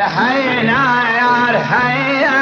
حینا یار حیا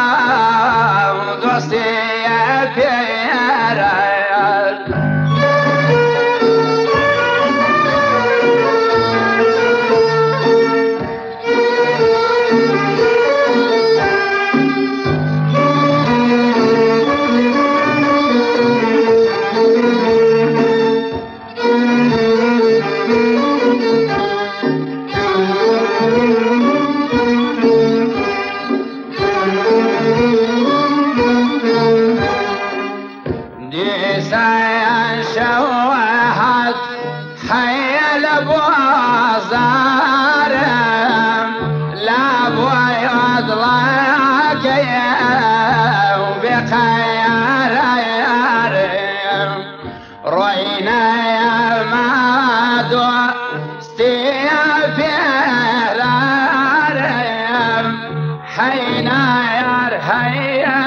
دیسای شوهد خیل بازارم لبوی ادلاکی و بخیارم روینه مادو ستیا پیرارم حینه یار حینه